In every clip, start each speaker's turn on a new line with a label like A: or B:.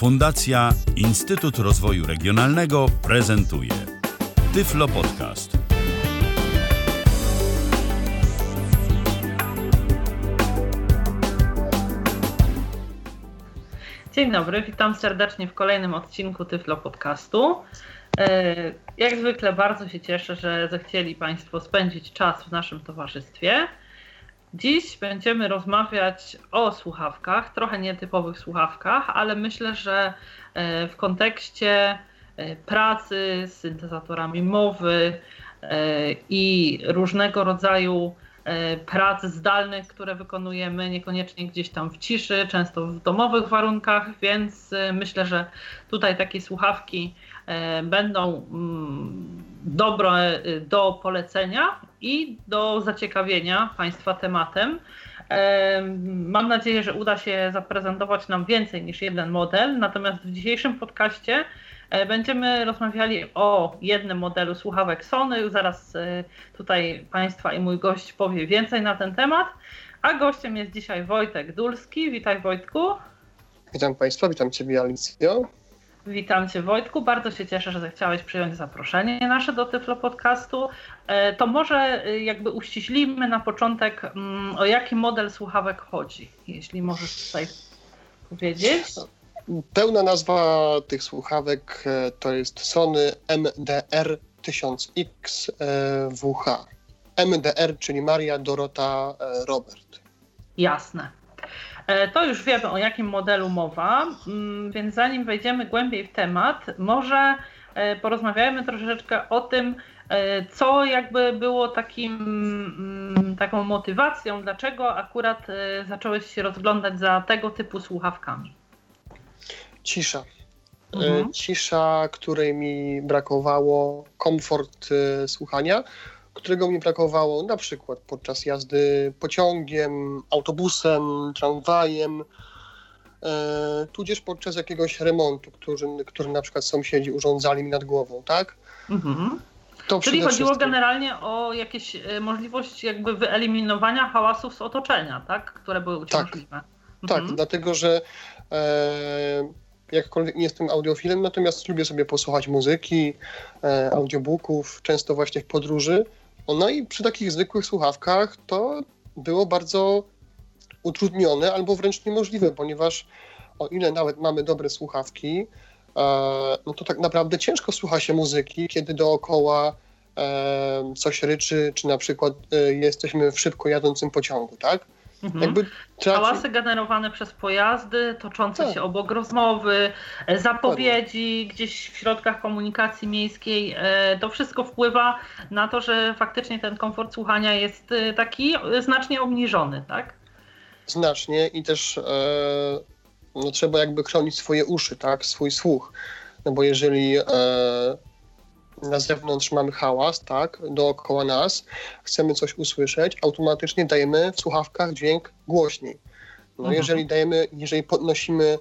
A: Fundacja Instytut Rozwoju Regionalnego prezentuje Tyflo Podcast.
B: Dzień dobry, witam serdecznie w kolejnym odcinku Tyflo Podcastu. E, jak zwykle bardzo się cieszę, że zechcieli Państwo spędzić czas w naszym towarzystwie. Dziś będziemy rozmawiać o słuchawkach, trochę nietypowych słuchawkach, ale myślę, że e, w kontekście e, pracy z syntezatorami mowy i różnego rodzaju prac zdalnych, które wykonujemy, niekoniecznie gdzieś tam w ciszy, często w domowych warunkach, więc myślę, że tutaj takie słuchawki E, będą mm, dobre do polecenia i do zaciekawienia Państwa tematem. E, mam nadzieję, że uda się zaprezentować nam więcej niż jeden model, natomiast w dzisiejszym podcaście e, będziemy rozmawiali o jednym modelu słuchawek Sony. Zaraz tutaj Państwa i mój gość powie więcej na ten temat. A gościem jest dzisiaj Wojtek Dulski. Witaj Wojtku.
C: Witam Państwa, witam Ciebie Alicjo.
B: Witam Cię Wojtku, bardzo się cieszę, że zechciałeś przyjąć zaproszenie nasze do Tyflo Podcastu. E, to może e, jakby uściślimy na początek, mm, o jaki model słuchawek chodzi, jeśli możesz tutaj powiedzieć.
C: Pełna nazwa tych słuchawek e, to jest Sony MDR 1000X WH. MDR, czyli Maria Dorota Robert.
B: Jasne. E, to już wiemy o jakim modelu mowa, mm, więc zanim wejdziemy głębiej w temat, może e, porozmawiajmy troszeczkę o tym, e, co jakby było takim, mm, taką motywacją, dlaczego akurat zacząłeś się rozglądać za tego typu słuchawkami.
C: Cisza. Mhm. Cisza, której mi brakowało, komfort słuchania którego mi brakowało na przykład podczas jazdy pociągiem, autobusem, tramwajem, e, tudzież podczas jakiegoś remontu, który, który na przykład sąsiedzi urządzali mi nad głową, tak? Mhm.
B: To Czyli chodziło wszystkim. generalnie o jakieś e, możliwość jakby wyeliminowania hałasów z otoczenia, tak? Które były uciążliwe.
C: Tak, mhm. tak dlatego że e, jakkolwiek nie jestem audiofilem, natomiast lubię sobie posłuchać muzyki, e, audiobooków, często właśnie w podróży no i przy takich zwykłych słuchawkach to było bardzo utrudnione albo wręcz niemożliwe, ponieważ o ile nawet mamy dobre słuchawki, e, no to tak naprawdę ciężko słucha się muzyki, kiedy dookoła e, coś ryczy, czy na przykład e, jesteśmy w szybko jadącym pociągu, tak?
B: Mhm. Jakby traci... Hałasy generowane przez pojazdy, toczące tak. się obok rozmowy, e, zapowiedzi gdzieś w środkach komunikacji miejskiej, e, to wszystko wpływa na to, że faktycznie ten komfort słuchania jest e, taki znacznie obniżony, tak?
C: Znacznie i też no, trzeba jakby chronić swoje uszy, tak, swój słuch. No bo jeżeli na zewnątrz mamy hałas, tak, dookoła nas, chcemy coś usłyszeć, automatycznie dajemy w słuchawkach dźwięk głośniej. No mhm. jeżeli dajemy, jeżeli podnosimy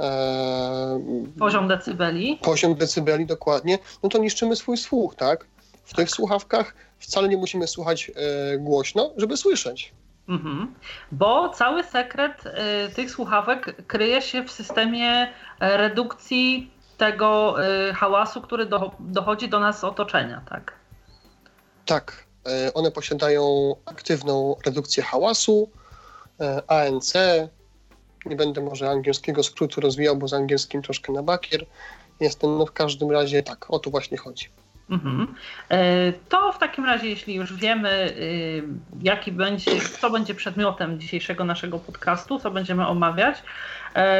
B: e, poziom decybeli.
C: Poziom decybeli, dokładnie, no to niszczymy swój słuch, tak? W tych słuchawkach wcale nie musimy słuchać e, głośno, żeby słyszeć. Mhm.
B: Bo cały sekret y, tych słuchawek kryje się w systemie redukcji tego y, hałasu, który do, dochodzi do nas z otoczenia, tak?
C: Tak. Y, one posiadają aktywną redukcję hałasu, y, ANC. Nie będę może angielskiego skrótu rozwijał, bo z angielskim troszkę na bakier jestem. No w każdym razie tak, o to właśnie chodzi. Mhm.
B: To w takim razie, jeśli już wiemy, jaki będzie, co będzie przedmiotem dzisiejszego naszego podcastu, co będziemy omawiać,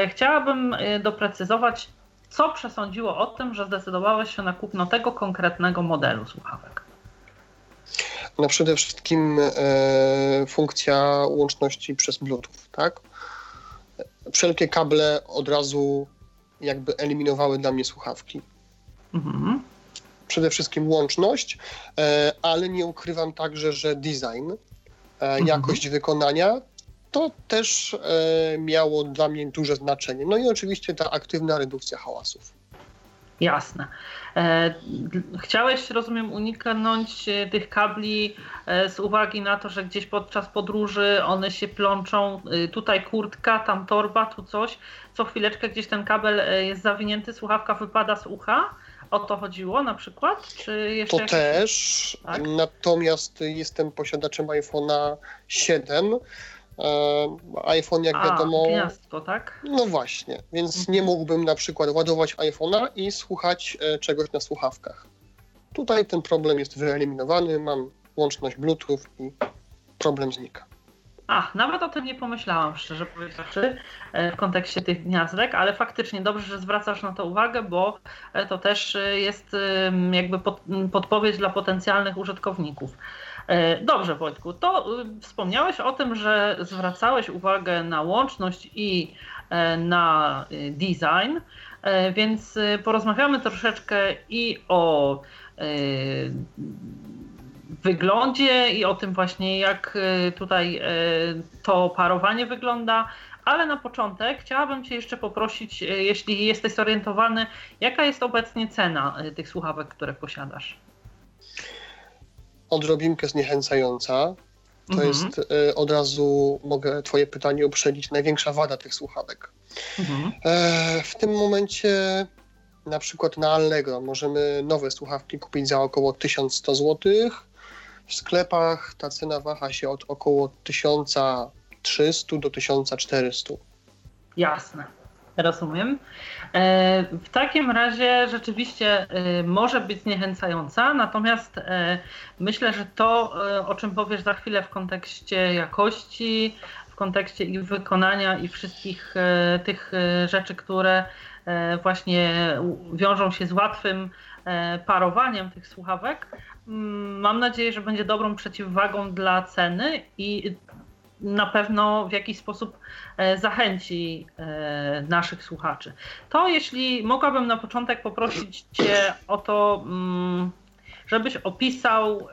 B: chciałabym doprecyzować, co przesądziło o tym, że zdecydowałeś się na kupno tego konkretnego modelu słuchawek?
C: No przede wszystkim e, funkcja łączności przez Bluetooth, tak? Wszelkie kable od razu jakby eliminowały dla mnie słuchawki. Mhm. Przede wszystkim łączność, e, ale nie ukrywam także, że design, e, mhm. jakość wykonania to też e, miało dla mnie duże znaczenie. No i oczywiście ta aktywna redukcja hałasów.
B: Jasne. E, chciałeś, rozumiem, uniknąć e, tych kabli z uwagi na to, że gdzieś podczas podróży one się plączą. Tutaj kurtka, tam torba, tu coś. Co chwileczkę gdzieś ten kabel jest zawinięty, słuchawka wypada z ucha. O to chodziło na przykład?
C: Czy jeszcze to jakieś... też. Tak? Natomiast jestem posiadaczem iPhone'a 7 E, iPhone, jak
B: A,
C: wiadomo.
B: Gniazdko, tak?
C: No właśnie, więc mhm. nie mógłbym na przykład ładować iPhone'a i słuchać e, czegoś na słuchawkach. Tutaj ten problem jest wyeliminowany, mam łączność Bluetooth i problem znika.
B: Ach, nawet o tym nie pomyślałam, szczerze powiedziawszy, e, w kontekście tych gniazdek, ale faktycznie dobrze, że zwracasz na to uwagę, bo to też jest jakby podpowiedź dla potencjalnych użytkowników. E, dobrze, Wojtku, to y, wspomniałeś o tym, że zwracałeś uwagę na łączność i e, na y, design, e, więc y, porozmawiamy troszeczkę i o wyglądzie i o tym właśnie, jak tutaj to parowanie wygląda. Ale na początek chciałabym Cię jeszcze poprosić, jeśli jesteś zorientowany, jaka jest obecnie cena tych słuchawek, które posiadasz?
C: Odrobinkę zniechęcająca. To mhm. jest y, od razu, mogę Twoje pytanie uprzedzić, największa wada tych słuchawek. Mhm. E, w tym momencie na przykład na Allegro możemy nowe słuchawki kupić za około 1100 zł. W sklepach ta cena waha się od około 1300 do 1400.
B: Jasne. Rozumiem. E, w takim razie rzeczywiście e, może być zniechęcająca, natomiast e, myślę, że to, o czym powiesz za chwilę w kontekście jakości, w kontekście ich wykonania i wszystkich tych rzeczy, które właśnie wiążą się z łatwym parowaniem tych słuchawek, mm, mam nadzieję, że będzie dobrą przeciwwagą dla ceny i na pewno w jakiś sposób e, zachęci e, naszych słuchaczy. To jeśli mogłabym na początek poprosić Cię o to, mm, żebyś opisał e,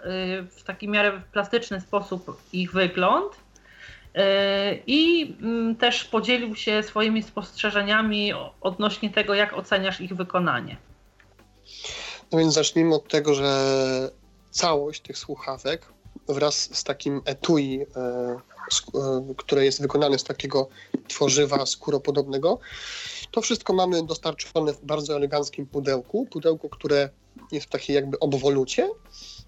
B: w taki miarę plastyczny sposób ich wygląd i mm, też podzielił się swoimi spostrzeżeniami odnośnie tego, jak oceniasz ich wykonanie.
C: No więc zacznijmy od tego, że całość tych słuchawek wraz z takim etui które jest wykonane z takiego tworzywa skóropodobnego. To wszystko mamy dostarczone w bardzo eleganckim pudełku. Pudełko, które jest w takiej jakby obwolucie,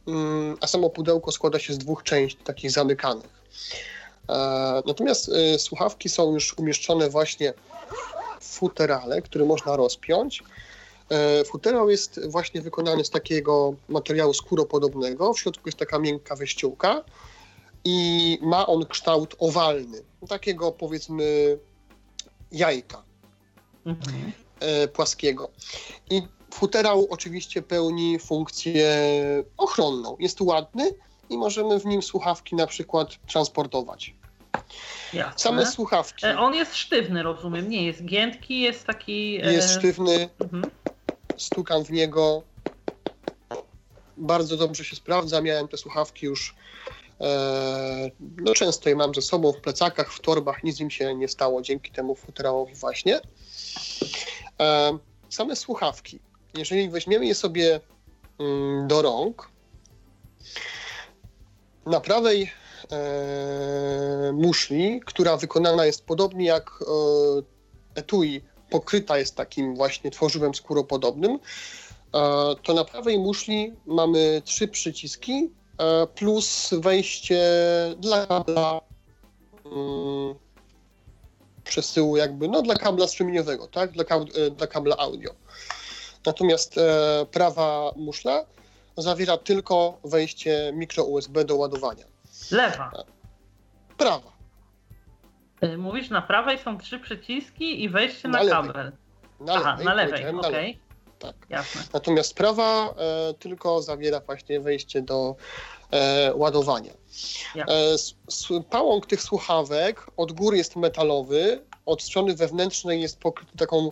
C: mm, a samo pudełko składa się z dwóch części, takich zamykanych. E, natomiast e, słuchawki są już umieszczone właśnie w futerale, który można rozpiąć. Futerał jest właśnie wykonany z takiego materiału skóropodobnego. W środku jest taka miękka wyściółka i ma on kształt owalny, takiego powiedzmy jajka mhm. E, płaskiego. I futerał oczywiście pełni funkcję ochronną. Jest ładny i możemy w nim słuchawki na przykład transportować.
B: Jasne.
C: Same słuchawki.
B: E, on jest sztywny, rozumiem, nie jest giętki, jest taki.
C: E, jest sztywny. Mhm. Stukam w niego. Bardzo dobrze się sprawdza. Miałem te słuchawki już no często je mam ze sobą w plecakach, w torbach, nic im się nie stało dzięki temu futerałowi właśnie. E, same słuchawki. Jeżeli weźmiemy je sobie mm, do rąk, na prawej e, muszli, która wykonana jest podobnie jak etui, pokryta jest takim właśnie tworzywem skóropodobnym, to na prawej muszli mamy trzy przyciski, E, plus wejście dla kabla um, przesyłu jakby, no dla kabla strumieniowego, tak, dla, kab e, dla kabla audio. Natomiast e, prawa muszla zawiera tylko wejście mikro USB do ładowania.
B: Lewa. E,
C: prawa.
B: Mówisz, na prawej są trzy przyciski i wejście na, na kabel.
C: Na Aha, lewej,
B: na lewej, okej. Okay
C: tak. Jasne. Natomiast prawa e, tylko zawiera właśnie wejście do e, ładowania. E, pałąk tych słuchawek od góry jest metalowy, od strony wewnętrznej jest pokryty taką e,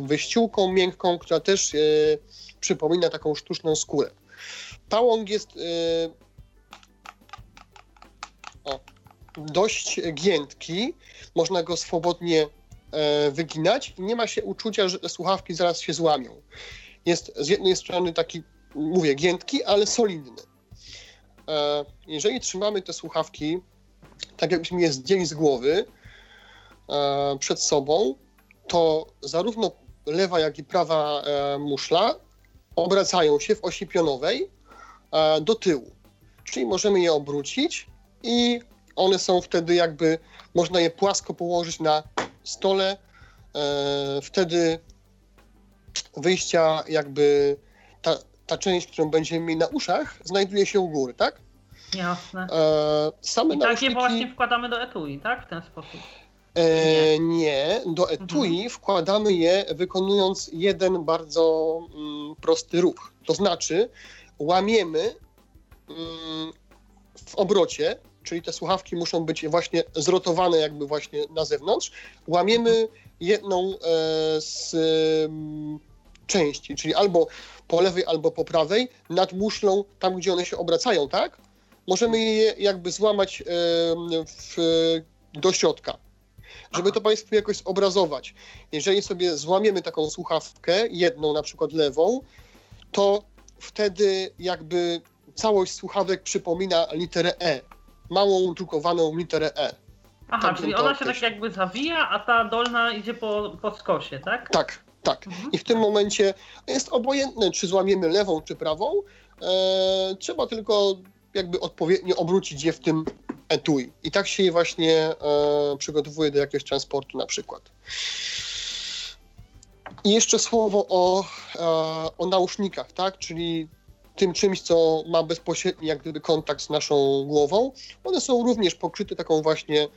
C: wyściółką miękką, która też e, przypomina taką sztuczną skórę. Pałąk jest e, o, dość giętki, można go swobodnie wyginać i nie ma się uczucia, że słuchawki zaraz się złamią. Jest z jednej strony taki, mówię, giętki, ale solidny. E, jeżeli trzymamy te słuchawki tak jakbyśmy je zdjęli z głowy e, przed sobą, to zarówno lewa, jak i prawa e, muszla obracają się w osi pionowej e, do tyłu. Czyli możemy je obrócić i one są wtedy jakby, można je płasko położyć na stole. E, wtedy wyjścia jakby ta, ta część, którą będziemy mieli na uszach, znajduje się u góry, tak?
B: Jasne. E,
C: same
B: I takie właśnie wkładamy do etui, tak? W ten sposób.
C: E, nie, do etui mhm. wkładamy je wykonując jeden bardzo mm, prosty ruch. To znaczy łamiemy mm, w obrocie, czyli te słuchawki muszą być właśnie zrotowane jakby właśnie na zewnątrz, łamiemy jedną e, z mm, części, czyli albo po lewej, albo po prawej, nad muszlą, tam gdzie one się obracają, tak? możemy je jakby złamać w, do środka. Żeby to Państwu jakoś obrazować. Jeżeli sobie złamiemy taką słuchawkę, jedną na przykład lewą, to wtedy jakby całość słuchawek przypomina literę E. Małą drukowaną literę E.
B: Aha, czyli ona się tak jakby zawija, a ta dolna idzie po, po skosie, tak?
C: Tak, tak. Mhm. I w tym momencie jest obojętne, czy złamiemy lewą, czy prawą. E, trzeba tylko jakby odpowiednio obrócić je w tym etui. I tak się je właśnie e, przygotowuje do jakiegoś transportu na przykład. I jeszcze słowo o, e, o nausznikach, tak? czyli tym czymś, co ma bezpośredni jak gdyby kontakt z naszą głową. One są również pokryte taką właśnie e,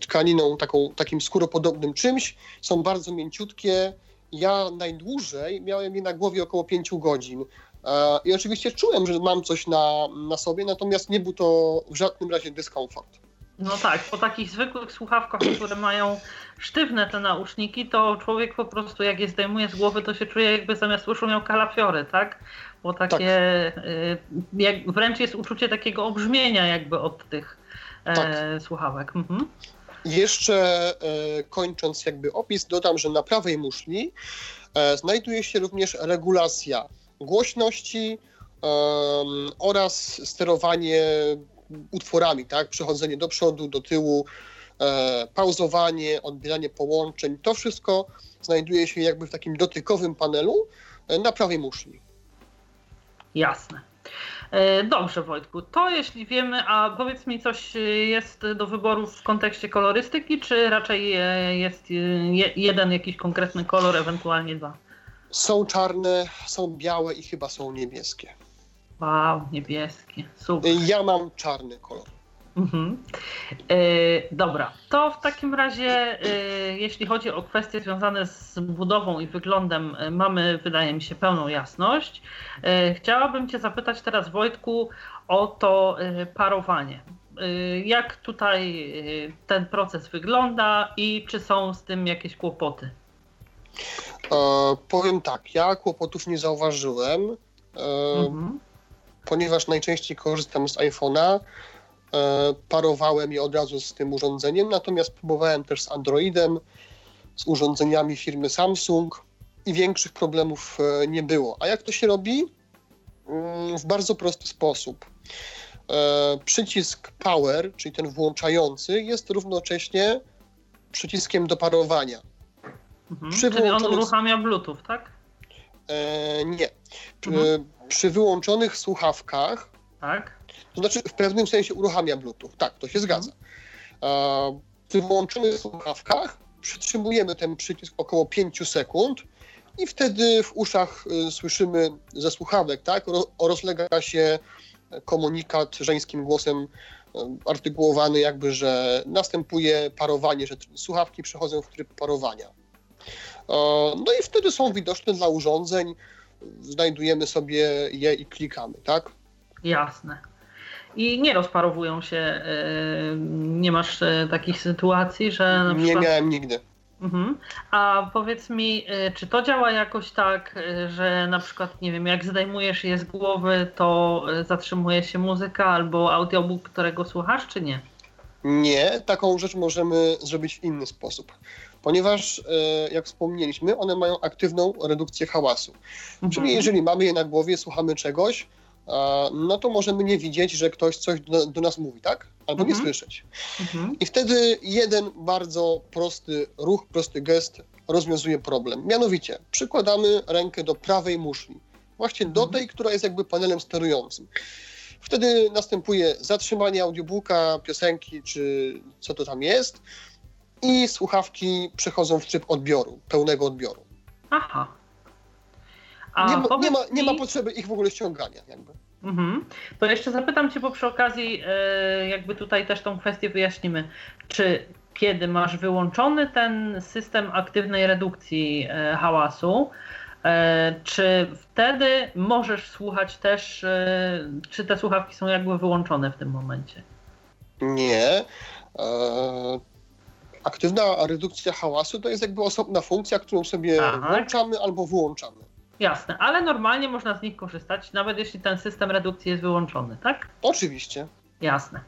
C: tkaniną, taką, takim skóropodobnym czymś. Są bardzo mięciutkie. Ja najdłużej miałem je na głowie około 5 godzin. E, I oczywiście czułem, że mam coś na, na sobie, natomiast nie był to w żadnym razie dyskomfort.
B: No tak, po takich zwykłych słuchawkach, które mają sztywne te nauszniki, to człowiek po prostu jak je zdejmuje z głowy, to się czuje jakby zamiast uszu miał kalafiory, tak? Bo takie, tak. jak, wręcz jest uczucie takiego obrzmienia jakby od tych e, tak. słuchawek. Mhm.
C: Jeszcze e, kończąc jakby opis, dodam, że na prawej muszli e, znajduje się również regulacja głośności oraz sterowanie utworami, tak? Przechodzenie do przodu, do tyłu, e, pauzowanie, odbieranie połączeń. To wszystko znajduje się jakby w takim dotykowym panelu e, na prawej muszli.
B: Jasne. E, dobrze, Wojtku. To jeśli wiemy, a powiedz mi, coś jest do wyboru w kontekście kolorystyki, czy raczej e, jest jeden jakiś konkretny kolor, ewentualnie dwa?
C: Są czarne, są białe i chyba są niebieskie.
B: Wow, niebieskie, super.
C: Ja mam czarny kolor. Mhm.
B: E, dobra, to w takim razie, e, jeśli chodzi o kwestie związane z budową i wyglądem, mamy, wydaje mi się, pełną jasność. Chciałabym Cię zapytać teraz, Wojtku, o to parowanie. Jak tutaj ten proces wygląda i czy są z tym jakieś kłopoty?
C: E, powiem tak, ja kłopotów nie zauważyłem, e, mhm. Ponieważ najczęściej korzystam z iPhone'a. E, parowałem je od razu z tym urządzeniem, natomiast próbowałem też z Androidem, z urządzeniami firmy Samsung i większych problemów e, nie było. A jak to się robi? Mm, w bardzo prosty sposób. E, przycisk Power, czyli ten włączający, jest równocześnie przyciskiem do parowania.
B: Mhm. Czyli on uruchamia Bluetooth, tak?
C: Nie. Mhm. Przy wyłączonych słuchawkach,
B: tak?
C: to znaczy w pewnym sensie uruchamia Bluetooth, tak, to się mhm. zgadza. E, przy wyłączonych słuchawkach przytrzymujemy ten przycisk około 5 sekund i wtedy w uszach y, słyszymy ze słuchawek, tak, rozlega się komunikat żeńskim głosem y, artykułowany jakby, że następuje parowanie, że słuchawki przechodzą w tryb parowania. No i wtedy są widoczne dla urządzeń, znajdujemy sobie je i klikamy, tak?
B: Jasne. I nie rozparowują się, e, nie masz e, takich sytuacji, że na
C: przykład... Nie miałem nigdy.
B: Mhm. A powiedz mi, e, czy to działa jakoś tak, że na przykład, nie wiem, jak zdejmujesz je z głowy, to zatrzymuje się muzyka albo audiobook, którego słuchasz, czy nie?
C: Nie, taką rzecz możemy zrobić w inny sposób, ponieważ, e, jak wspomnieliśmy, one mają aktywną redukcję hałasu.
B: Mhm.
C: Czyli jeżeli mamy je na głowie, słuchamy czegoś, no to możemy nie widzieć, że ktoś coś do, do nas mówi, tak? Albo nie
B: Mhm.
C: słyszeć.
B: Mhm.
C: I wtedy jeden bardzo prosty ruch, prosty gest rozwiązuje problem. Mianowicie przykładamy rękę do prawej muszli, właśnie do
B: Mhm.
C: tej, która jest jakby panelem sterującym. Wtedy następuje zatrzymanie audiobooka, piosenki, czy co to tam jest, i słuchawki przechodzą w tryb odbioru, pełnego odbioru.
B: Aha. A
C: Nie ma, nie, ma, nie ma potrzeby ich w ogóle ściągania. Jakby.
B: Mhm. To jeszcze zapytam Cię, bo przy okazji e, jakby tutaj też tą kwestię wyjaśnimy. Czy kiedy masz wyłączony ten system aktywnej redukcji e, hałasu, e, czy wtedy możesz słuchać też, czy te słuchawki są jakby wyłączone w tym momencie?
C: Nie. Aktywna redukcja hałasu to jest jakby osobna funkcja, którą sobie
B: Tak.
C: włączamy albo wyłączamy.
B: Jasne, ale normalnie można z nich korzystać, nawet jeśli ten system redukcji jest wyłączony, tak?
C: Oczywiście.
B: Jasne.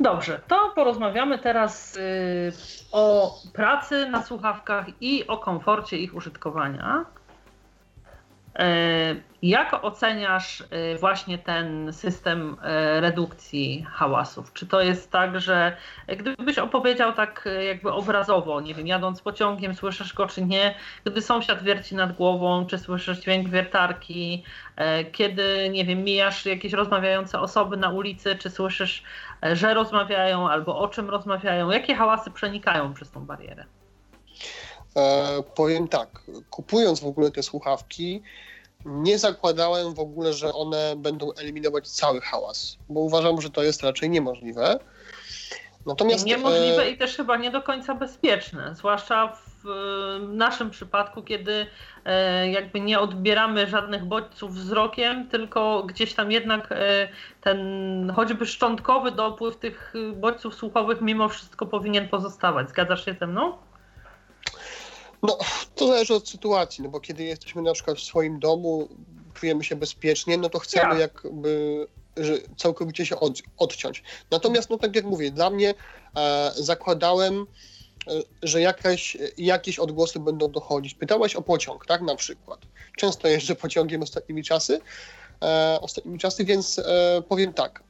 B: Dobrze, to porozmawiamy teraz y, o pracy na słuchawkach i o komforcie ich użytkowania. Y, Jak oceniasz y, właśnie ten system y, redukcji hałasów? Czy to jest tak, że gdybyś opowiedział tak jakby obrazowo, nie wiem, jadąc pociągiem, słyszysz go czy nie, gdy sąsiad wierci nad głową, czy słyszysz dźwięk wiertarki, kiedy, nie wiem, mijasz jakieś rozmawiające osoby na ulicy, czy słyszysz, że rozmawiają albo o czym rozmawiają, jakie hałasy przenikają przez tą barierę?
C: E, powiem tak, kupując w ogóle te słuchawki, nie zakładałem w ogóle, że one będą eliminować cały hałas, bo uważam, że to jest raczej niemożliwe. Natomiast
B: Niemożliwe
C: e,
B: i też chyba nie do końca bezpieczne, zwłaszcza w e, naszym przypadku, kiedy e, jakby nie odbieramy żadnych bodźców wzrokiem, tylko gdzieś tam jednak e, ten choćby szczątkowy dopływ tych e, bodźców słuchowych mimo wszystko powinien pozostawać. Zgadzasz się ze mną?
C: No, to zależy od sytuacji, no bo kiedy jesteśmy na przykład w swoim domu, czujemy się bezpiecznie, no to chcemy
B: Tak.
C: jakby że całkowicie się od, odciąć. Natomiast, no tak jak mówię, dla mnie e, zakładałem, e, że jakaś, jakieś odgłosy będą dochodzić. Pytałaś o pociąg, tak, na przykład. Często jeżdżę pociągiem ostatnimi czasy, e, ostatnimi czasy, więc e, powiem tak.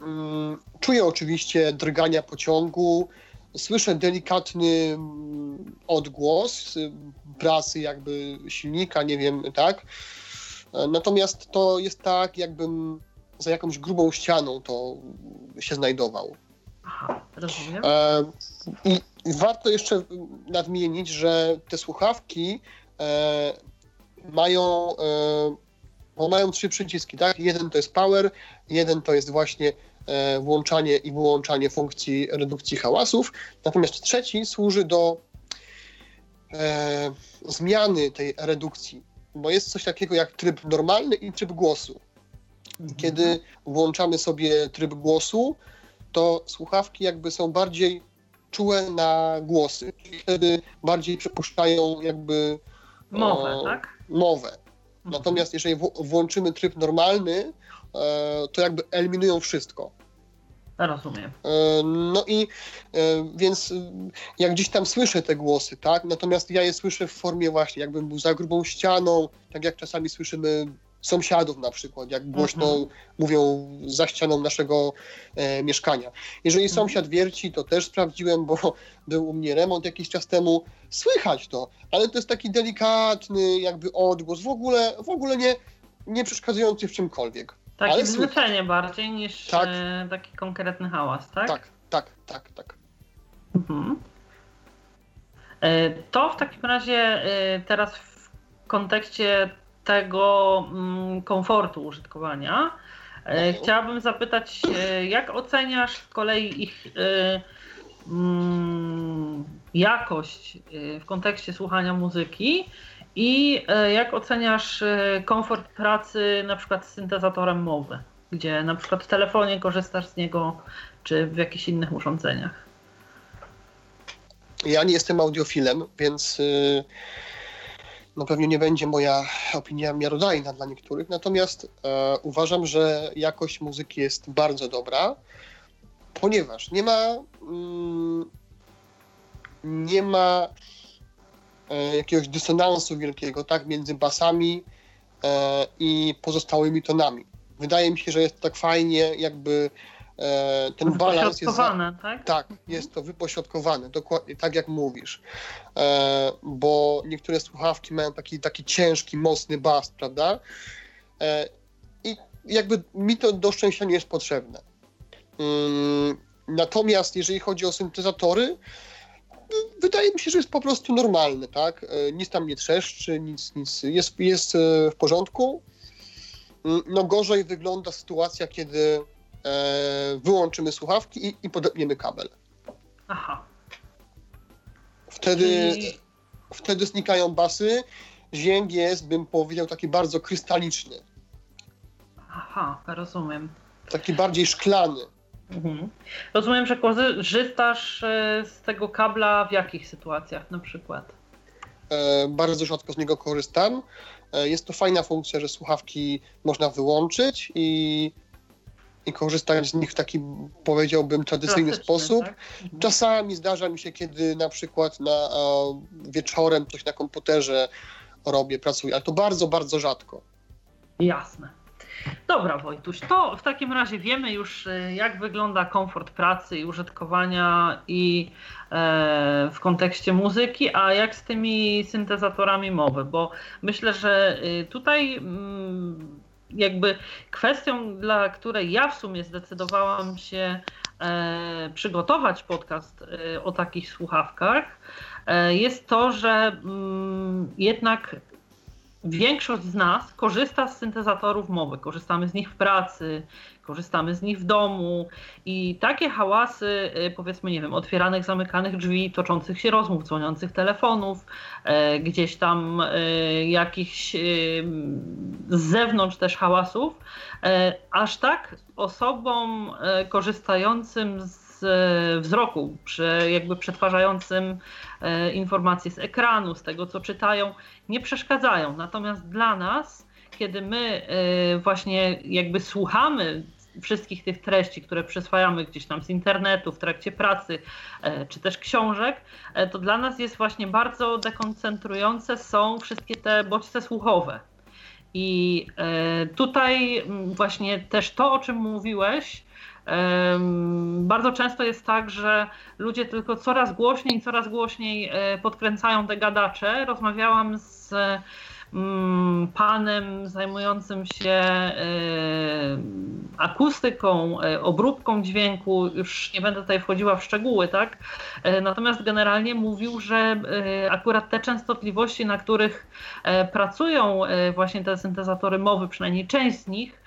C: Mm, Czuję oczywiście drgania pociągu, słyszę delikatny mm, odgłos y, pracy jakby silnika, nie wiem, tak. E, Natomiast to jest tak, jakbym za jakąś grubą ścianą to się znajdował.
B: Aha, rozumiem.
C: E, I warto jeszcze nadmienić, że te słuchawki e, mają, bo mają trzy przyciski, tak? Jeden to jest power, jeden to jest właśnie włączanie i wyłączanie funkcji redukcji hałasów, natomiast trzeci służy do e, zmiany tej redukcji, bo jest coś takiego jak tryb normalny i tryb głosu. Kiedy włączamy sobie tryb głosu, to słuchawki jakby są bardziej czułe na głosy. Czyli wtedy bardziej przepuszczają jakby
B: Mowę,
C: o,
B: tak?
C: mowę.
B: Mhm.
C: Natomiast jeżeli włączymy tryb normalny, e, to jakby eliminują wszystko.
B: Rozumiem.
C: E, No i e, więc e, jak gdzieś tam słyszę te głosy, tak? Natomiast ja je słyszę w formie właśnie, jakbym był za grubą ścianą, tak jak czasami słyszymy sąsiadów na przykład, jak głośno
B: Mhm.
C: mówią za ścianą naszego e, mieszkania. Jeżeli
B: Mhm.
C: sąsiad wierci, to też sprawdziłem, bo był u mnie remont jakiś czas temu, słychać to, ale to jest taki delikatny jakby odgłos, w ogóle, w ogóle nie, nie przeszkadzający w czymkolwiek.
B: Takie
C: Ale słychać.
B: bardziej niż
C: Tak.
B: e, taki konkretny hałas, tak?
C: Tak, tak, tak, tak.
B: Mhm. E, To w takim razie e, teraz w kontekście tego mm, komfortu użytkowania
C: Mhm.
B: chciałabym zapytać, jak oceniasz z kolei ich mm, jakość w kontekście słuchania muzyki i e, jak oceniasz e, komfort pracy na przykład z syntezatorem mowy, gdzie na przykład w telefonie korzystasz z niego czy w jakichś innych urządzeniach?
C: Ja nie jestem audiofilem, więc y, no pewnie nie będzie moja opinia miarodajna dla niektórych. Natomiast e, uważam, że jakość muzyki jest bardzo dobra. ponieważ nie ma mm, nie ma e, jakiegoś dysonansu wielkiego, tak, między basami e, i pozostałymi tonami. Wydaje mi się, że jest tak fajnie, jakby e, ten balans jest.
B: Za... tak?
C: Tak, jest to wypośrodkowane, dokładnie tak jak mówisz. E, bo niektóre słuchawki mają taki, taki ciężki, mocny bas, prawda? E, I jakby mi to do szczęścia nie jest potrzebne. Mm, natomiast jeżeli chodzi o syntezatory, wydaje mi się, że jest po prostu normalny, tak? E, nic tam nie trzeszczy, nic, nic. Jest, jest e, w porządku. Mm, no gorzej wygląda sytuacja, kiedy e, wyłączymy słuchawki i, i podepniemy kabel.
B: Aha.
C: Wtedy, wtedy znikają basy. Dźwięk jest, bym powiedział, taki bardzo krystaliczny.
B: Aha, rozumiem.
C: Taki bardziej szklany.
B: Mhm. Rozumiem, że korzystasz e, z tego kabla w jakich sytuacjach na przykład?
C: E, bardzo rzadko z niego korzystam. E, jest to fajna funkcja, że słuchawki można wyłączyć i, i korzystać z nich w taki, powiedziałbym, tradycyjny sposób. Tak? Mhm. Czasami zdarza mi się, kiedy na przykład na, wieczorem coś na komputerze robię, pracuję, ale to bardzo, bardzo rzadko.
B: Jasne. Dobra, Wojtuś, to w takim razie wiemy już, e, jak wygląda komfort pracy i użytkowania i e, w kontekście muzyki, a jak z tymi syntezatorami mowy, bo myślę, że e, tutaj mm, jakby kwestią, dla której ja w sumie zdecydowałam się przygotować podcast o takich słuchawkach, jest to, że mm, jednak większość z nas korzysta z syntezatorów mowy. Korzystamy z nich w pracy, korzystamy z nich w domu i takie hałasy, y, powiedzmy, nie wiem, otwieranych, zamykanych drzwi, toczących się rozmów, dzwoniących telefonów, e, gdzieś tam e, jakichś e, z zewnątrz też hałasów, aż tak osobom korzystającym z z wzroku, jakby przetwarzającym e, informacje z ekranu, z tego co czytają, nie przeszkadzają. Natomiast dla nas, kiedy my e, właśnie jakby słuchamy wszystkich tych treści, które przyswajamy gdzieś tam z internetu, w trakcie pracy, e, czy też książek, to dla nas jest właśnie bardzo dekoncentrujące są wszystkie te bodźce słuchowe. I tutaj właśnie też to, o czym mówiłeś, bardzo często jest tak, że ludzie tylko coraz głośniej, coraz głośniej e, podkręcają te gadacze. Rozmawiałam z mm, panem zajmującym się e, akustyką, e, obróbką dźwięku, już nie będę tutaj wchodziła w szczegóły, tak? Natomiast generalnie mówił, że akurat te częstotliwości, na których pracują właśnie te syntezatory mowy, przynajmniej część z nich,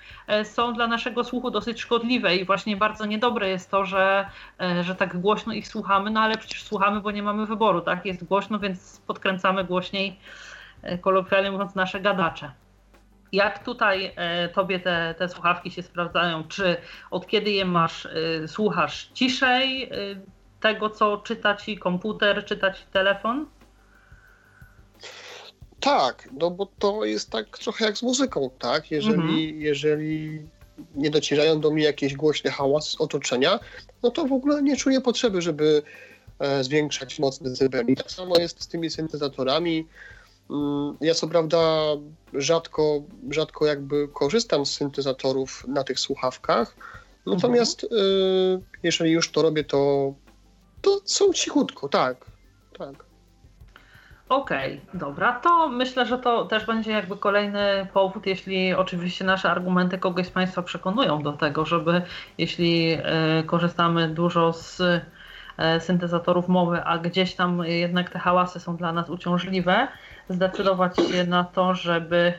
B: są dla naszego słuchu dosyć szkodliwe i właśnie bardzo niedobre jest to, że, e, że tak głośno ich słuchamy, no ale przecież słuchamy, bo nie mamy wyboru, tak? Jest głośno, więc podkręcamy głośniej, e, kolokwialnie mówiąc, nasze gadacze. Jak tutaj tobie te, te słuchawki się sprawdzają? Czy od kiedy je masz, słuchasz ciszej tego, co czyta ci komputer, czyta ci telefon?
C: Tak, no bo to jest tak trochę jak z muzyką, tak? Jeżeli, mhm. jeżeli nie docierają do mnie jakieś głośne hałas z otoczenia, no to w ogóle nie czuję potrzeby, żeby e, zwiększać moc decybeli. Tak samo jest z tymi syntezatorami. Mm, ja co prawda rzadko, rzadko jakby korzystam z syntezatorów na tych słuchawkach, natomiast mhm. y, jeżeli już to robię, to, to są cichutko, tak, tak.
B: Okej, okay, dobra, to myślę, że to też będzie jakby kolejny powód, jeśli oczywiście nasze argumenty kogoś z Państwa przekonują do tego, żeby jeśli y, korzystamy dużo z y, syntezatorów mowy, a gdzieś tam jednak te hałasy są dla nas uciążliwe, zdecydować się na to, żeby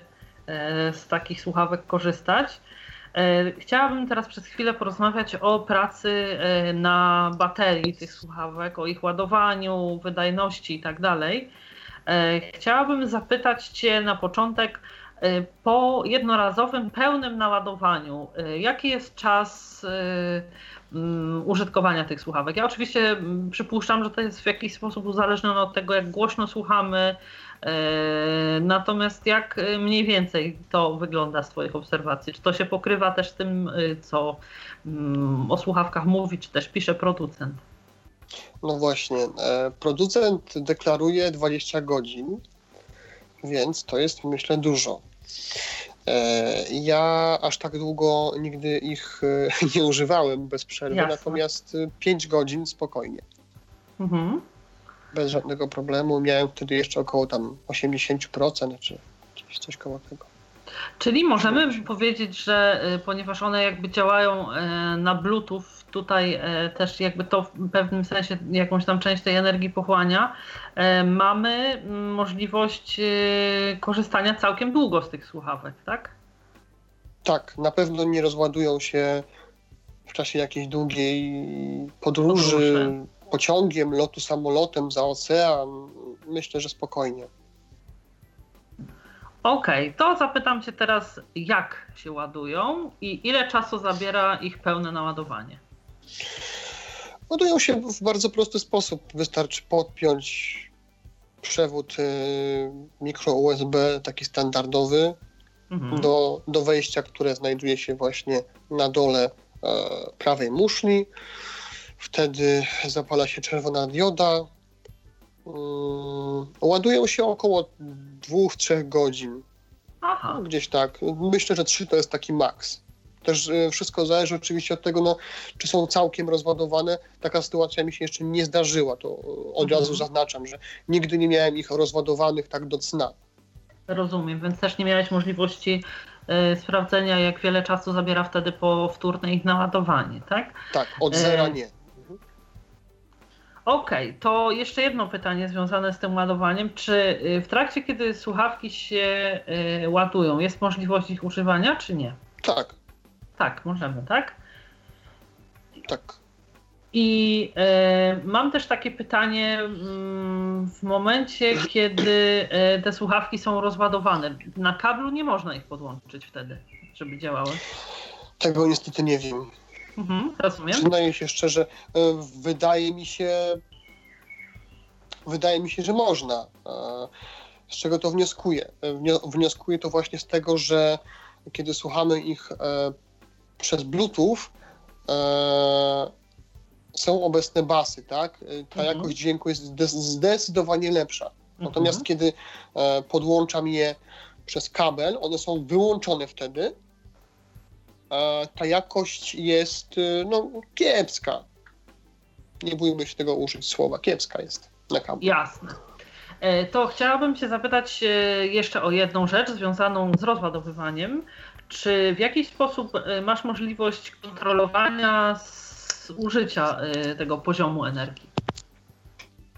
B: y, z takich słuchawek korzystać. Chciałabym teraz przez chwilę porozmawiać o pracy na baterii tych słuchawek, o ich ładowaniu, wydajności i tak dalej. E, chciałabym zapytać Cię na początek, po jednorazowym pełnym naładowaniu, jaki jest czas mm, użytkowania tych słuchawek? Ja oczywiście mm, przypuszczam, że to jest w jakiś sposób uzależnione od tego, jak głośno słuchamy, natomiast jak mniej więcej to wygląda z Twoich obserwacji? Czy to się pokrywa też z tym, co mm, o słuchawkach mówi, czy też pisze producent?
C: No właśnie, e, producent deklaruje 20 godzin, więc to jest myślę dużo. E, ja aż tak długo nigdy ich e, nie używałem bez przerwy, Jasne. natomiast 5 godzin spokojnie. Mhm. Bez żadnego problemu. Miałem wtedy jeszcze około tam 80% czy coś koło tego.
B: Czyli możemy powiedzieć, że ponieważ one jakby działają na Bluetooth tutaj e, też jakby to w pewnym sensie jakąś tam część tej energii pochłania, e, mamy możliwość e, korzystania całkiem długo z tych słuchawek, tak?
C: Tak, na pewno nie rozładują się w czasie jakiejś długiej podróży, podróży. pociągiem, lotu samolotem za ocean. Myślę, że spokojnie.
B: Okej, okay, to zapytam Cię teraz, jak się ładują i ile czasu zabiera ich pełne naładowanie?
C: Ładują się w bardzo prosty sposób. Wystarczy podpiąć przewód y, mikro USB, taki standardowy, mhm. do, do wejścia, które znajduje się właśnie na dole e, prawej muszli. Wtedy zapala się czerwona dioda. Mm, ładują się około 2-3 godzin. Aha. Gdzieś tak. Myślę, że 3 to jest taki maks. Też e, wszystko zależy oczywiście od tego, no, czy są całkiem rozładowane. Taka sytuacja mi się jeszcze nie zdarzyła, to od mhm. razu zaznaczam, że nigdy nie miałem ich rozładowanych tak do cna.
B: Rozumiem, więc też nie miałeś możliwości y, sprawdzenia, jak wiele czasu zabiera wtedy powtórne ich naładowanie, tak?
C: Tak, od zera nie.
B: Okej, okay, to jeszcze jedno pytanie związane z tym ładowaniem. Czy w trakcie, kiedy słuchawki się ładują, jest możliwość ich używania, czy nie?
C: Tak,
B: tak, możemy, tak?
C: Tak.
B: I e, mam też takie pytanie mm, w momencie, kiedy e, te słuchawki są rozładowane. Na kablu nie można ich podłączyć wtedy, żeby działały.
C: Tego niestety nie wiem.
B: Mhm, rozumiem.
C: Przyznaję się szczerze, e, wydaje mi się, wydaje mi się, że można. Z czego to wnioskuję? Wnioskuję to właśnie z tego, że kiedy słuchamy ich przez Bluetooth e, są obecne basy, tak? E, ta mhm. jakość dźwięku jest zdecydowanie lepsza. Natomiast mhm. kiedy e, podłączam je przez kabel, one są wyłączone wtedy, e, ta jakość jest e, no, kiepska. Nie bójmy się tego użyć słowa, kiepska jest na kablu.
B: Jasne. E, to chciałabym Cię zapytać jeszcze o jedną rzecz związaną z rozładowywaniem. Czy w jakiś sposób y, masz możliwość kontrolowania użycia y, tego poziomu energii?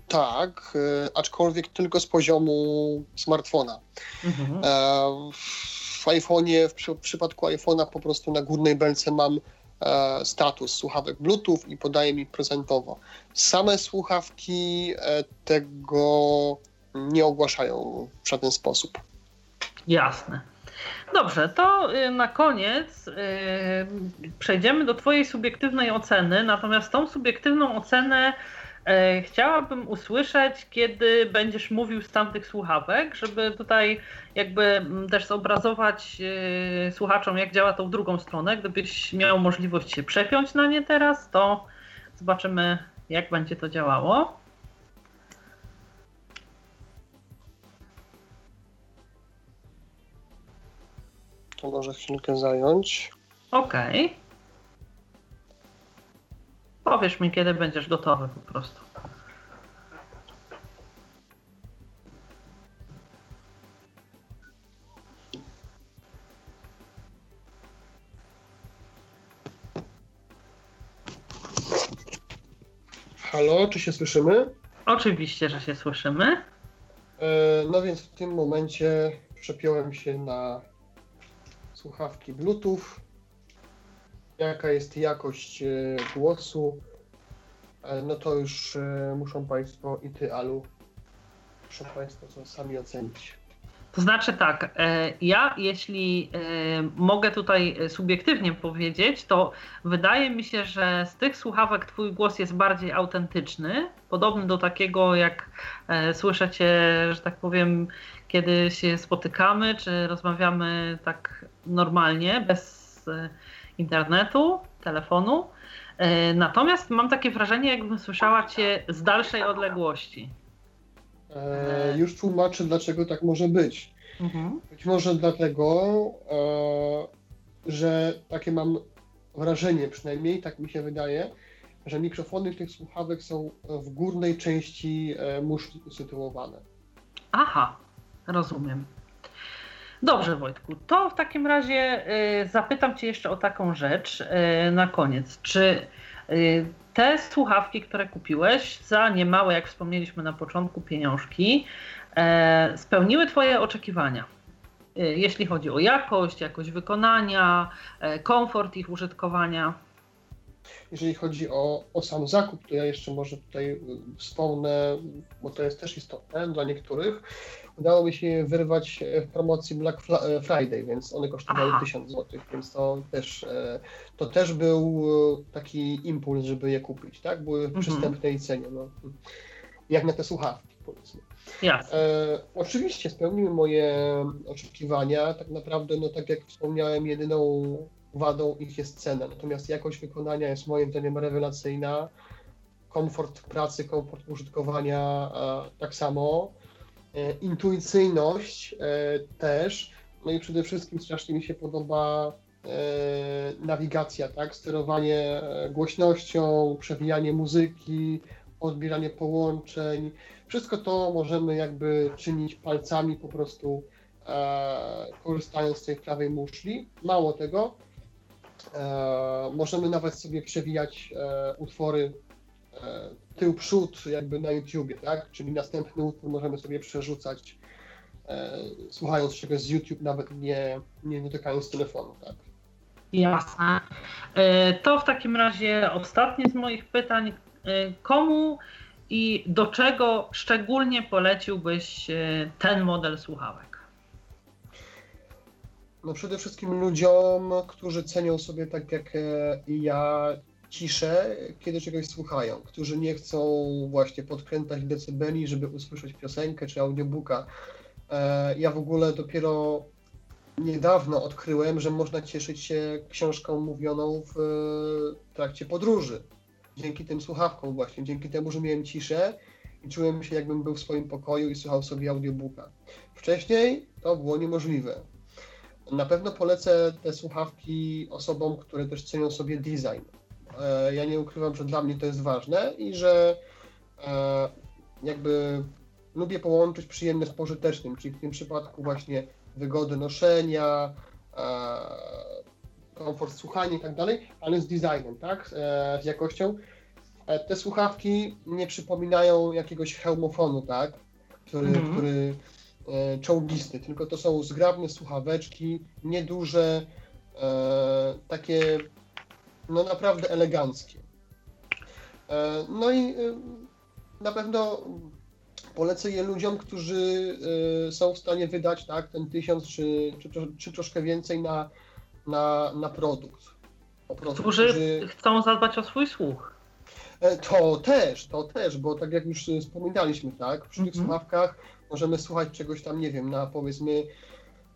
C: Tak, y, aczkolwiek tylko z poziomu smartfona. Mhm. E, w iPhone'ie, w przypadku iPhone'a po prostu na górnej belce mam e, status słuchawek Bluetooth i podaje mi prezentowo. Same słuchawki e, tego nie ogłaszają w żaden sposób.
B: Jasne. Dobrze, to y, na koniec yy, przejdziemy do Twojej subiektywnej oceny. Natomiast tą subiektywną ocenę yy, chciałabym usłyszeć, kiedy będziesz mówił z tamtych słuchawek, żeby tutaj jakby mm, też zobrazować słuchaczom, jak działa tą drugą stronę. Gdybyś miał możliwość się przepiąć na nie teraz, to zobaczymy, jak będzie to działało.
C: To może chwilkę zająć.
B: Okej. Okay. Powiesz mi, kiedy będziesz gotowy po prostu.
C: Halo, czy się słyszymy?
B: Oczywiście, że się słyszymy.
C: E, no więc w tym momencie przepiąłem się na słuchawki Bluetooth, jaka jest jakość e, głosu, e, no to już e, muszą Państwo i Ty, Alu, muszą Państwo to sami ocenić.
B: To znaczy tak, ja jeśli mogę tutaj subiektywnie powiedzieć, to wydaje mi się, że z tych słuchawek Twój głos jest bardziej autentyczny, podobny do takiego, jak słyszę Cię, że tak powiem, kiedy się spotykamy, czy rozmawiamy tak normalnie, bez internetu, telefonu. Natomiast mam takie wrażenie, jakbym słyszała Cię z dalszej odległości.
C: E, już tłumaczę, dlaczego tak może być. Mhm. Być może dlatego, e, że takie mam wrażenie, przynajmniej tak mi się wydaje, że mikrofony tych słuchawek są w górnej części e, muszli usytuowane.
B: Aha, rozumiem. Dobrze, Wojtku. To w takim razie y, zapytam Cię jeszcze o taką rzecz y, na koniec. Czy y, te słuchawki, które kupiłeś za niemałe, jak wspomnieliśmy na początku, pieniążki, spełniły Twoje oczekiwania? Jeśli chodzi o jakość, jakość wykonania, komfort ich użytkowania.
C: Jeżeli chodzi o, o sam zakup, to ja jeszcze może tutaj wspomnę, bo to jest też istotne dla niektórych udało mi się wyrwać w promocji Black e, Friday, więc one kosztowały Aha. 1000 zł, więc to też, e, to też był e, taki impuls, żeby je kupić, tak? Były w mhm. przystępnej cenie, no. jak na te słuchawki, powiedzmy.
B: Jasne.
C: E, oczywiście spełniły moje oczekiwania, tak naprawdę, no tak jak wspomniałem, jedyną wadą ich jest cena, natomiast jakość wykonania jest moim zdaniem rewelacyjna, komfort pracy, komfort użytkowania tak samo. E, intuicyjność e, też, no i przede wszystkim strasznie mi się podoba e, nawigacja, tak, sterowanie głośnością, przewijanie muzyki, odbieranie połączeń. Wszystko to możemy jakby czynić palcami po prostu korzystając z tej prawej muszli. Mało tego, możemy nawet sobie przewijać utwory tył przód jakby na YouTubie, tak? Czyli następny utwór możemy sobie przerzucać e, słuchając czegoś z YouTube, nawet nie, nie dotykając telefonu, tak?
B: Jasne. E, to w takim razie ostatnie z moich pytań. E, komu i do czego szczególnie poleciłbyś e, ten model słuchawek?
C: No przede wszystkim ludziom, którzy cenią sobie tak jak i ja ciszę, kiedy czegoś słuchają, którzy nie chcą właśnie podkręcać decybeli, żeby usłyszeć piosenkę czy audiobooka. E, ja w ogóle dopiero niedawno odkryłem, że można cieszyć się książką mówioną w trakcie podróży. Dzięki tym słuchawkom właśnie, dzięki temu, że miałem ciszę i czułem się jakbym był w swoim pokoju i słuchał sobie audiobooka. Wcześniej to było niemożliwe. Na pewno polecę te słuchawki osobom, które też cenią sobie design. E, ja nie ukrywam, że dla mnie to jest ważne i że e, jakby lubię połączyć przyjemne z pożytecznym, czyli w tym przypadku właśnie wygodę noszenia, e, komfort słuchania i tak dalej, ale z designem, tak, z jakością. Te słuchawki nie przypominają jakiegoś hełmofonu, tak, który, mm -hmm. który czołgisty, tylko to są zgrabne słuchaweczki, nieduże, takie no naprawdę eleganckie. E, no i e, na pewno polecę je ludziom, którzy e, są w stanie wydać tak, ten tysiąc czy, czy, czy troszkę więcej na, na, na produkt.
B: Prostu, którzy, którzy chcą zadbać o swój słuch.
C: To też, to też, bo tak jak już wspominaliśmy, tak, przy tych mm -hmm. słuchawkach możemy słuchać czegoś tam, nie wiem, na powiedzmy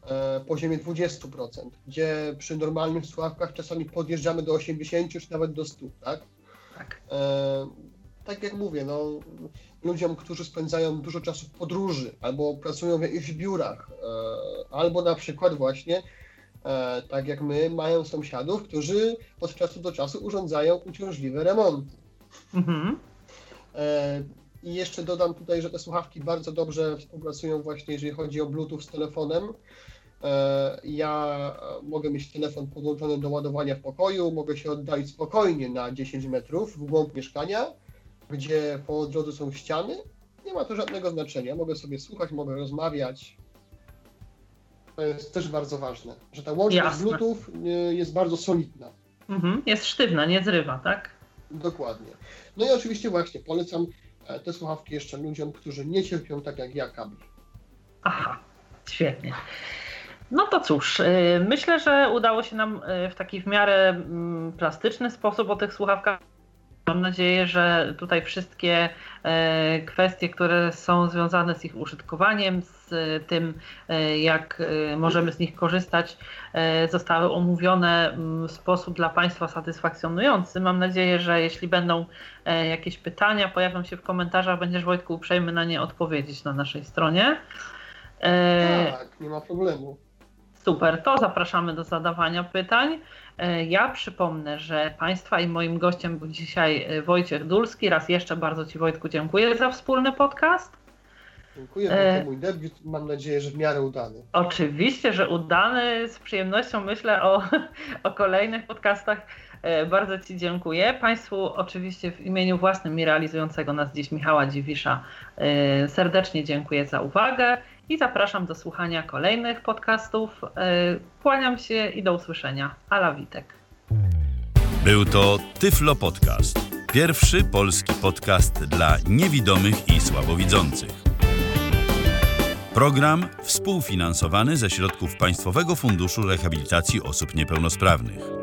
C: E, poziomie 20%, gdzie przy normalnych słuchawkach czasami podjeżdżamy do 80 czy nawet do 100, tak? Tak. E, tak jak mówię, no, ludziom, którzy spędzają dużo czasu w podróży, albo pracują w jakichś biurach, e, albo na przykład właśnie, e, tak jak my, mają sąsiadów, którzy od czasu do czasu urządzają uciążliwe remonty. Mhm. E, I jeszcze dodam tutaj, że te słuchawki bardzo dobrze współpracują właśnie, jeżeli chodzi o Bluetooth z telefonem. E, ja mogę mieć telefon podłączony do ładowania w pokoju, mogę się oddalić spokojnie na 10 metrów w głąb mieszkania, gdzie po drodze są ściany. Nie ma to żadnego znaczenia. Mogę sobie słuchać, mogę rozmawiać. To jest też bardzo ważne, że ta łączność Jasne. Bluetooth e, jest bardzo solidna.
B: Mhm, jest sztywna, nie zrywa, tak?
C: Dokładnie. No i oczywiście właśnie polecam e, te słuchawki jeszcze ludziom, którzy nie cierpią tak jak ja kabli.
B: Aha, Świetnie. No to cóż, y, myślę, że udało się nam y, w taki w miarę mm, plastyczny sposób o tych słuchawkach. Mam nadzieję, że tutaj wszystkie e, kwestie, które są związane z ich użytkowaniem, z tym, e, jak e, możemy z nich korzystać, zostały omówione w sposób dla Państwa satysfakcjonujący. Mam nadzieję, że jeśli będą jakieś pytania, pojawią się w komentarzach, będziesz Wojtku uprzejmy na nie odpowiedzieć na naszej stronie.
C: Tak, nie ma problemu.
B: Super, to zapraszamy do zadawania pytań. E, ja przypomnę, że Państwa i moim gościem był dzisiaj e, Wojciech Dulski. Raz jeszcze bardzo Ci Wojtku dziękuję za wspólny podcast.
C: Dziękuję, e... to mój debiut. Mam nadzieję, że w miarę udany.
B: Oczywiście, że udany. Z przyjemnością myślę o, o kolejnych podcastach. Bardzo Ci dziękuję. Państwu oczywiście w imieniu własnym i realizującego nas dziś Michała Dziwisza serdecznie dziękuję za uwagę i zapraszam do słuchania kolejnych podcastów. E, kłaniam się i do usłyszenia. Ala Witek.
A: Był to Tyflo Podcast. Pierwszy polski podcast dla niewidomych i słabowidzących. Program współfinansowany ze środków Państwowego Funduszu Rehabilitacji Osób Niepełnosprawnych.